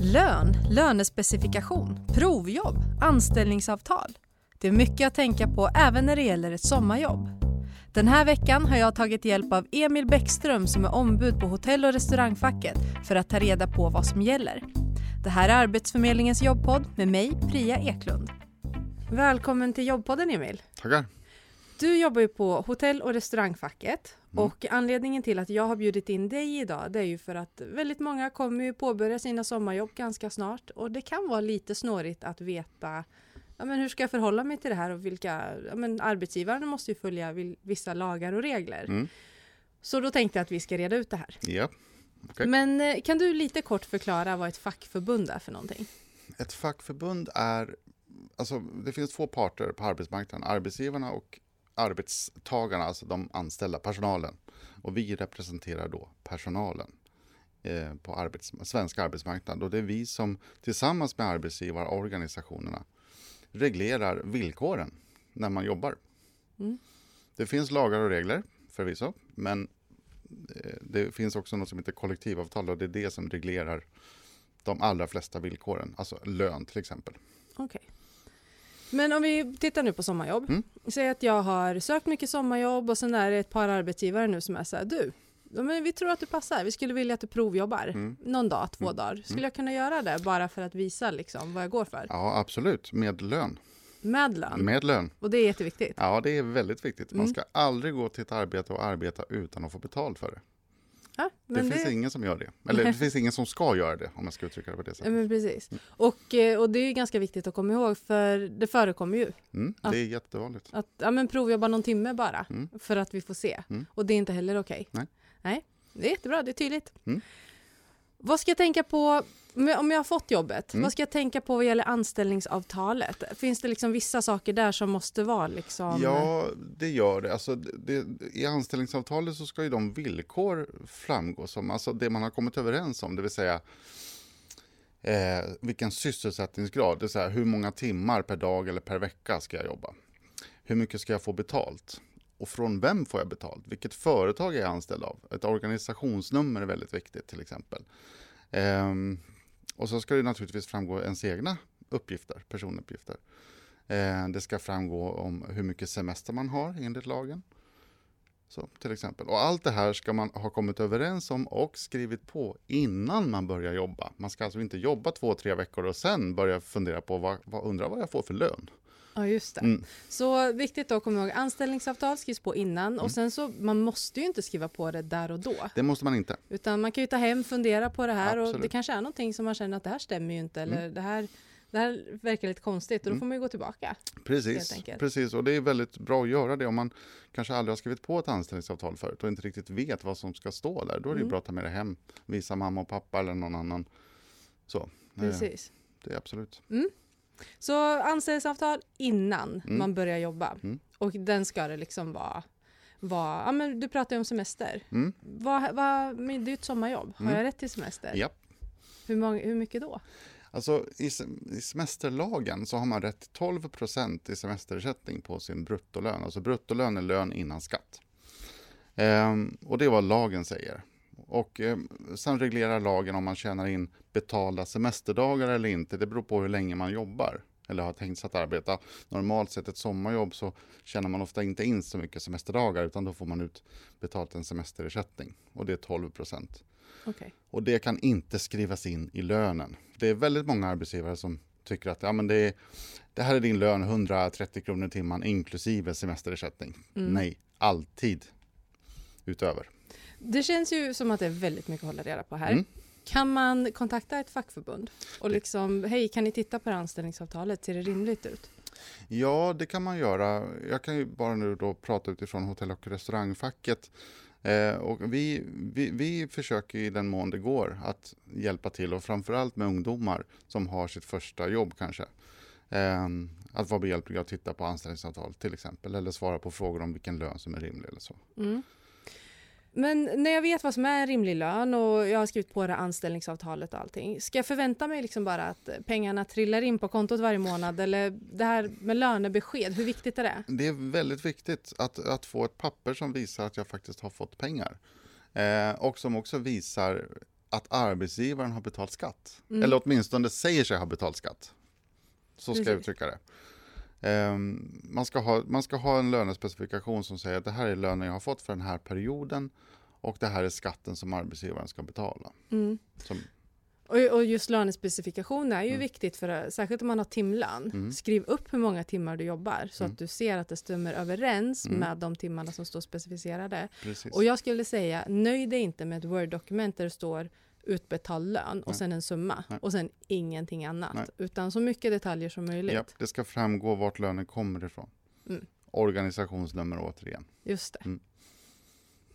Lön, lönespecifikation, provjobb, anställningsavtal. Det är mycket att tänka på även när det gäller ett sommarjobb. Den här veckan har jag tagit hjälp av Emil Bäckström som är ombud på Hotell och restaurangfacket för att ta reda på vad som gäller. Det här är Arbetsförmedlingens jobbpodd med mig, Priya Eklund. Välkommen till jobbpodden Emil. Tackar. Du jobbar ju på Hotell och restaurangfacket mm. och anledningen till att jag har bjudit in dig idag det är ju för att väldigt många kommer ju påbörja sina sommarjobb ganska snart och det kan vara lite snårigt att veta ja, men hur ska jag förhålla mig till det här och vilka ja, men arbetsgivaren måste ju följa vissa lagar och regler. Mm. Så då tänkte jag att vi ska reda ut det här. Ja. Okay. Men eh, kan du lite kort förklara vad ett fackförbund är för någonting? Ett fackförbund är, alltså det finns två parter på arbetsmarknaden, arbetsgivarna och arbetstagarna, alltså de anställda, personalen. Och vi representerar då personalen eh, på arbets, svenska arbetsmarknaden. Och det är vi som tillsammans med arbetsgivarorganisationerna reglerar villkoren när man jobbar. Mm. Det finns lagar och regler förvisso, men eh, det finns också något som heter kollektivavtal och det är det som reglerar de allra flesta villkoren, alltså lön till exempel. Okay. Men om vi tittar nu på sommarjobb. Mm. Säg att jag har sökt mycket sommarjobb och sen är det ett par arbetsgivare nu som är så här, du, men vi tror att du passar, vi skulle vilja att du provjobbar mm. någon dag, två mm. dagar. Skulle mm. jag kunna göra det bara för att visa liksom vad jag går för? Ja, absolut, med lön. Med lön? Med lön. Och det är jätteviktigt? Ja, det är väldigt viktigt. Man mm. ska aldrig gå till ett arbete och arbeta utan att få betalt för det. Ja, det, det, finns ingen som gör det. Eller det finns ingen som ska göra det om man ska uttrycka det på det sättet. Ja, men precis. Mm. Och, eh, och det är ganska viktigt att komma ihåg för det förekommer ju. Mm, det är jättevanligt. Att ja, men provjobba någon timme bara mm. för att vi får se. Mm. Och det är inte heller okej. Okay. Nej. Nej, det är jättebra, det är tydligt. Mm. Vad ska jag tänka på om jag har fått jobbet? Mm. Vad ska jag tänka på vad gäller anställningsavtalet? Finns det liksom vissa saker där som måste vara liksom? Ja, det gör det. Alltså, det, I anställningsavtalet så ska ju de villkor framgå som alltså det man har kommit överens om, det vill säga eh, vilken sysselsättningsgrad, det vill säga hur många timmar per dag eller per vecka ska jag jobba? Hur mycket ska jag få betalt? Och från vem får jag betalt? Vilket företag är jag anställd av? Ett organisationsnummer är väldigt viktigt till exempel. Um, och så ska det naturligtvis framgå ens egna uppgifter, personuppgifter. Eh, det ska framgå om hur mycket semester man har enligt lagen. Så, till exempel. Och allt det här ska man ha kommit överens om och skrivit på innan man börjar jobba. Man ska alltså inte jobba två, tre veckor och sen börja fundera på vad, vad undra vad jag får för lön. Ja, just det. Mm. Så viktigt då att komma ihåg, anställningsavtal skrivs på innan mm. och sen så, man måste ju inte skriva på det där och då. Det måste man inte. Utan man kan ju ta hem, fundera på det här Absolut. och det kanske är någonting som man känner att det här stämmer ju inte eller mm. det här det här verkar lite konstigt och då mm. får man ju gå tillbaka. Precis, precis, och det är väldigt bra att göra det om man kanske aldrig har skrivit på ett anställningsavtal förut och inte riktigt vet vad som ska stå där. Då är det mm. bra att ta med det hem, visa mamma och pappa eller någon annan. Så, precis. Det är absolut. Mm. Så anställningsavtal innan mm. man börjar jobba. Mm. Och den ska det liksom vara vara, ja men du pratar ju om semester. Mm. Vad, vad, det är ju ett sommarjobb, har mm. jag rätt till semester? Ja. Hur, många, hur mycket då? Alltså i, i semesterlagen så har man rätt till 12 procent i semesterersättning på sin bruttolön. Alltså bruttolön är lön innan skatt. Ehm, och det är vad lagen säger. Och eh, sen reglerar lagen om man tjänar in betalda semesterdagar eller inte. Det beror på hur länge man jobbar eller har tänkt sig att arbeta. Normalt sett ett sommarjobb så tjänar man ofta inte in så mycket semesterdagar utan då får man ut betalt en semesterersättning och det är 12 procent. Okay. Och det kan inte skrivas in i lönen. Det är väldigt många arbetsgivare som tycker att ja, men det, är, det här är din lön 130 kronor i timmen inklusive semesterersättning. Mm. Nej, alltid utöver. Det känns ju som att det är väldigt mycket att hålla reda på här. Mm. Kan man kontakta ett fackförbund och liksom, hej, kan ni titta på det anställningsavtalet, ser det rimligt ut? Ja, det kan man göra. Jag kan ju bara nu då prata utifrån hotell och restaurangfacket. Eh, och vi, vi, vi försöker i den mån det går att hjälpa till och framförallt med ungdomar som har sitt första jobb kanske. Eh, att vara behjälpliga och titta på anställningsavtal till exempel eller svara på frågor om vilken lön som är rimlig eller så. Mm. Men när jag vet vad som är en rimlig lön och jag har skrivit på det anställningsavtalet och allting, ska jag förvänta mig liksom bara att pengarna trillar in på kontot varje månad eller det här med lönebesked, hur viktigt är det? Det är väldigt viktigt att, att få ett papper som visar att jag faktiskt har fått pengar. Eh, och som också visar att arbetsgivaren har betalt skatt. Mm. Eller åtminstone säger sig ha betalt skatt. Så ska jag Precis. uttrycka det. Ehm, man, ska ha, man ska ha en lönespecifikation som säger att det här är lönen jag har fått för den här perioden och det här är skatten som arbetsgivaren ska betala. Mm. Som, Och, och just lönespecifikation är ju Mm. viktigt, för, särskilt om man har timlön. Mm. Skriv upp hur många timmar du jobbar så Mm. att du ser att det stämmer överens Mm. med de timmarna som står specificerade. precis. Och jag skulle säga, nöj dig inte med ett Word-dokument där det står utbetald lön och Nej. sen en summa Nej. och sen ingenting annat. Nej. Utan så mycket detaljer som möjligt. ja, det ska framgå vart lönen kommer ifrån. Mm. Organisationsnummer återigen. Just det. Mm.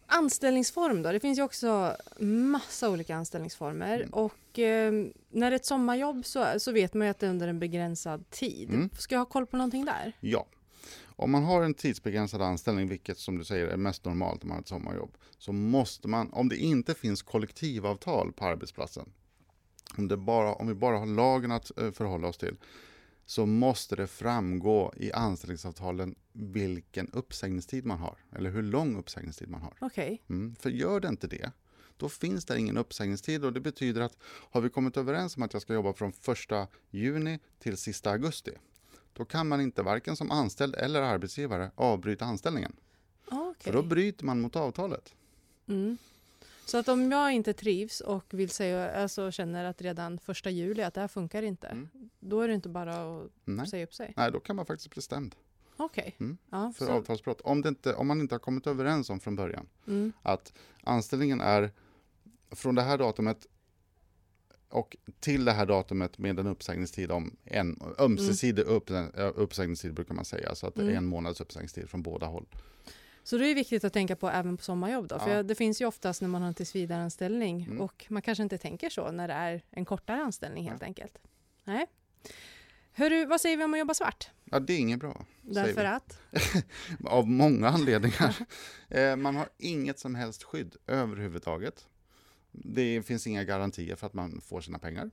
Anställningsform då? Det finns ju också massa olika anställningsformer. Mm. Och eh, när det är ett sommarjobb så, så vet man ju att det är under en begränsad tid. Mm. Ska jag ha koll på någonting där? Ja. Om man har en tidsbegränsad anställning, vilket som du säger är mest normalt om man har ett sommarjobb, så måste man, om det inte finns kollektivavtal på arbetsplatsen, om, det bara, om vi bara har lagen att eh, förhålla oss till, så måste det framgå i anställningsavtalen vilken uppsägningstid man har, eller hur lång uppsägningstid man har. Okej. Mm, för gör det inte det, då finns det ingen uppsägningstid och det betyder att har vi kommit överens om att jag ska jobba från 1 juni till sista augusti, då kan man inte varken som anställd eller arbetsgivare avbryta anställningen. Okej. För då bryter man mot avtalet. Mm. Så att om jag inte trivs och vill säga, alltså känner att redan första juli att det här funkar inte, Mm. då är det inte bara att Nej. säga upp sig? Nej, då kan man faktiskt bli stämd Okej. Mm. Ja, för så, avtalsbrott. Om, det inte, om man inte har kommit överens om från början mm. att anställningen är från det här datumet och till det här datumet med en uppsägningstid om en ömsesidig upp, uppsägningstid brukar man säga. Så att det är Mm. en månads uppsägningstid från båda håll. så det är viktigt att tänka på även på sommarjobb då, för Ja. det finns ju oftast när man har en tillsvidareanställning Mm. och man kanske inte tänker så när det är en kortare anställning helt Nej. enkelt. Nej. Hörru, vad säger vi om att jobba svart? Ja, det är inget bra. Därför att? Av många anledningar. Eh, man har inget som helst skydd överhuvudtaget. Det finns inga garantier för att man får sina pengar.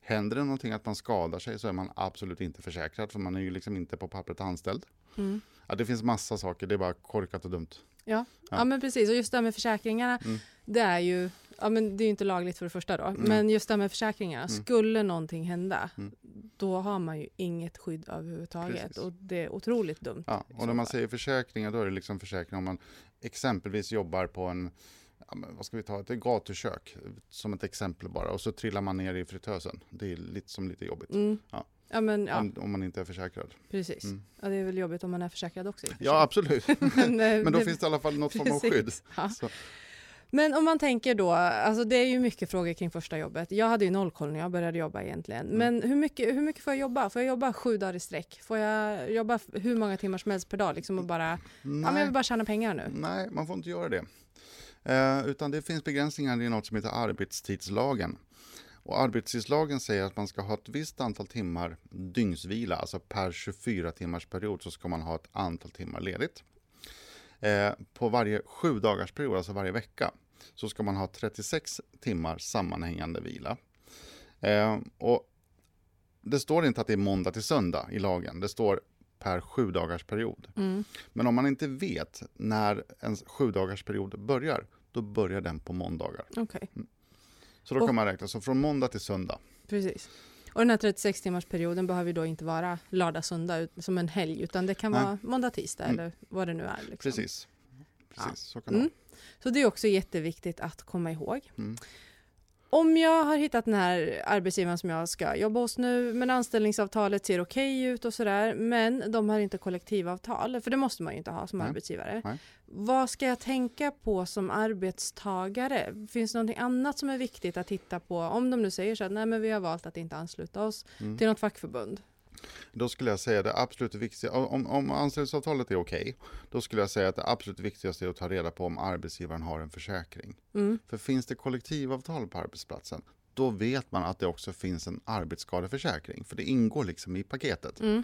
Händer det någonting att man skadar sig så är man absolut inte försäkrad för man är ju liksom inte på pappret anställd. Mm. Ja, det finns massa saker, det är bara korkat och dumt. Ja. Ja. Ja. men precis. Och just det här med försäkringarna, Mm. det är ju ja, men det är inte lagligt för det första då. Men just det här med försäkringarna, Mm. skulle någonting hända, Mm. då har man ju inget skydd överhuvudtaget. Precis. Och det är otroligt dumt. Ja, och när man säger försäkringar då är det liksom försäkring om man exempelvis jobbar på en Ja, men vad ska vi ta, ett gatukök som ett exempel bara och så trillar man ner i fritösen. Det är lite som lite jobbigt. Mm. Ja. Ja, men ja, Om, om man inte är försäkrad. precis. Mm. Ja, det är väl jobbigt om man är försäkrad också. Ja, absolut. men, eh, Men då det- finns det i alla fall något form av skydd. Precis. Ja. Men om man tänker då, alltså det är ju mycket frågor kring första jobbet. Jag hade ju noll koll när jag började jobba egentligen. Mm. Men hur mycket, hur mycket får jag jobba? Får jag jobba sju dagar i sträck? Får jag jobba hur många timmar som helst per dag? Liksom och bara, ja, men jag vill bara tjäna pengar nu. nej, man får inte göra det. Eh, utan det finns begränsningar i något som heter arbetstidslagen. Och arbetstidslagen säger att man ska ha ett visst antal timmar dygnsvila, alltså per 24 timmars period så ska man ha ett antal timmar ledigt. Eh, på varje sju dagars period, alltså varje vecka, så ska man ha 36 timmar sammanhängande vila. Eh, och det står inte att det är måndag till söndag i lagen, det står per sju dagars period. Mm. Men om man inte vet när en sju dagars period börjar, då börjar den på måndagar. Okej, Så då Och- kan man räkna så från måndag till söndag. precis. Och den här 36 timmars perioden behöver då inte vara lördag, söndag som en helg, utan det kan Nej. vara måndag, tisdag Mm. eller vad det nu är. Liksom. Precis. Precis, Ja. så kan det Mm. Så det är också jätteviktigt att komma ihåg. Om jag har hittat den här arbetsgivaren som jag ska jobba hos nu, men anställningsavtalet ser okej ut och sådär, men de har inte kollektivavtal, för det måste man ju inte ha som Nej. arbetsgivare. Nej. Vad ska jag tänka på som arbetstagare? Finns det någonting annat som är viktigt att titta på? Om de nu säger så att nej, men vi har valt att inte ansluta oss Mm. till något fackförbund. Då skulle jag säga det absolut viktigaste, om, om anställningsavtalet är okej, då skulle jag säga att det absolut viktigaste är att ta reda på om arbetsgivaren har en försäkring. Mm. För finns det kollektivavtal på arbetsplatsen, då vet man att det också finns en arbetsskadeförsäkring, för det ingår liksom i paketet. Mm.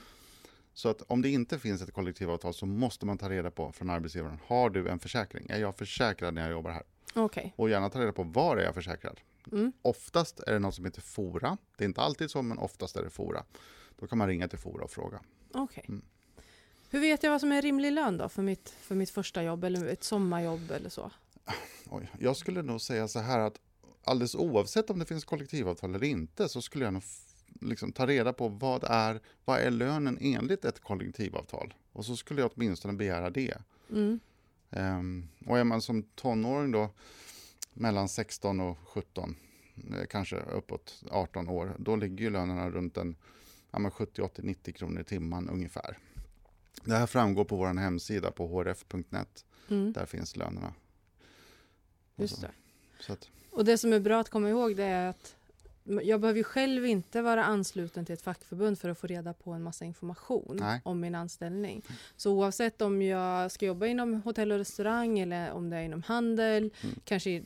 Så att om det inte finns ett kollektivavtal så måste man ta reda på från arbetsgivaren, har du en försäkring? Är jag försäkrad när jag jobbar här? Okej. Och gärna ta reda på var är jag försäkrad? Mm. Oftast är det något som heter Fora. Det är inte alltid så, men oftast är det Fora. Då kan man ringa till Fora och fråga. Okej. Mm. Hur vet jag vad som är rimlig lön då för mitt, för mitt första jobb eller ett sommarjobb eller så? Oj, jag skulle nog säga så här att alldeles oavsett om det finns kollektivavtal eller inte så skulle jag nog liksom ta reda på vad är, vad är lönen enligt ett kollektivavtal. Och så skulle jag åtminstone begära det. Mm. Um, och är man som tonåring då mellan 16 och 17, eh, kanske uppåt 18 år, då ligger ju lönerna runt en ja, 70, 80, 90 kronor i timmen ungefär. Det här framgår på vår hemsida på hrf.net. Mm. Där finns lönerna. Just det. Så att, Och det som är bra att komma ihåg det är att jag behöver ju själv inte vara ansluten till ett fackförbund för att få reda på en massa information Nej. om min anställning. Så oavsett om jag ska jobba inom hotell och restaurang eller om det är inom handel, Mm. kanske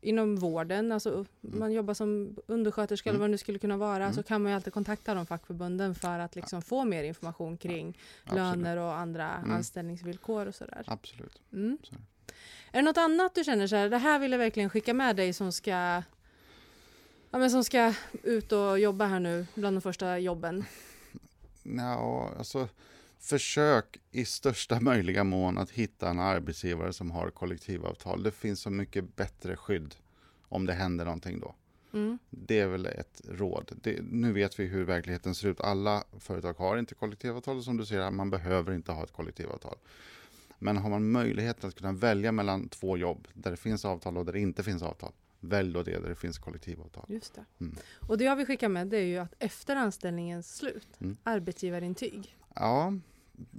inom vården, alltså man jobbar som undersköterska eller Mm. vad det nu skulle kunna vara, Mm. så kan man ju alltid kontakta de fackförbunden för att liksom få mer information kring absolut. löner och andra Mm. anställningsvillkor och sådär. Absolut. Mm. Det. Är det något annat du känner så här, det här vill jag verkligen skicka med dig som ska Ja, men som ska ut och jobba här nu bland de första jobben. Ja, alltså försök i största möjliga mån att hitta en arbetsgivare som har kollektivavtal. Det finns så mycket bättre skydd om det händer någonting då. Mm. Det är väl ett råd. Det, nu vet vi hur verkligheten ser ut. Alla företag har inte kollektivavtal som du säger, man behöver inte ha ett kollektivavtal. Men har man möjlighet att kunna välja mellan två jobb där det finns avtal och där det inte finns avtal, välj då det där det finns kollektivavtal. Just det. Mm. Och det jag vill skicka med det är ju att efter anställningens slut, Mm. arbetsgivarintyg. Ja,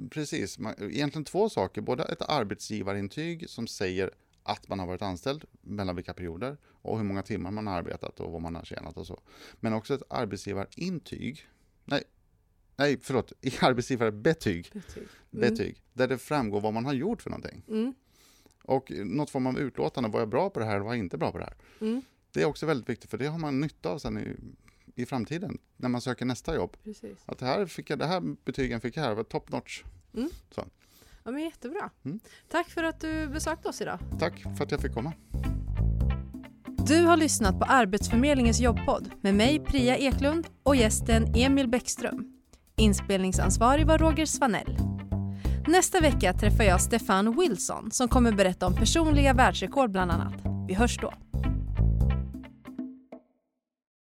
precis. Egentligen två saker. Både ett arbetsgivarintyg som säger att man har varit anställd, mellan vilka perioder och hur många timmar man har arbetat och vad man har tjänat och så. Men också ett arbetsgivarintyg, nej, nej förlåt, arbetsgivarbetyg, Betyg. Mm. betyg, där det framgår vad man har gjort för någonting. Mm. Och något form av utlåtande, var jag bra på det här och var jag inte bra på det här? Mm. Det är också väldigt viktigt för det har man nytta av sen i, i framtiden när man söker nästa jobb. Precis. Att det här, fick jag, det här betygen fick jag här, var top notch. Ja, men jättebra. Mm. Tack för att du besökte oss idag. Tack för att jag fick komma. Du har lyssnat på Arbetsförmedlingens jobbpodd med mig Priya Eklund och gästen Emil Bäckström. Inspelningsansvarig var Roger Svanell. Nästa vecka träffar jag Stefan Wilson som kommer berätta om personliga världsrekord bland annat. Vi hörs då.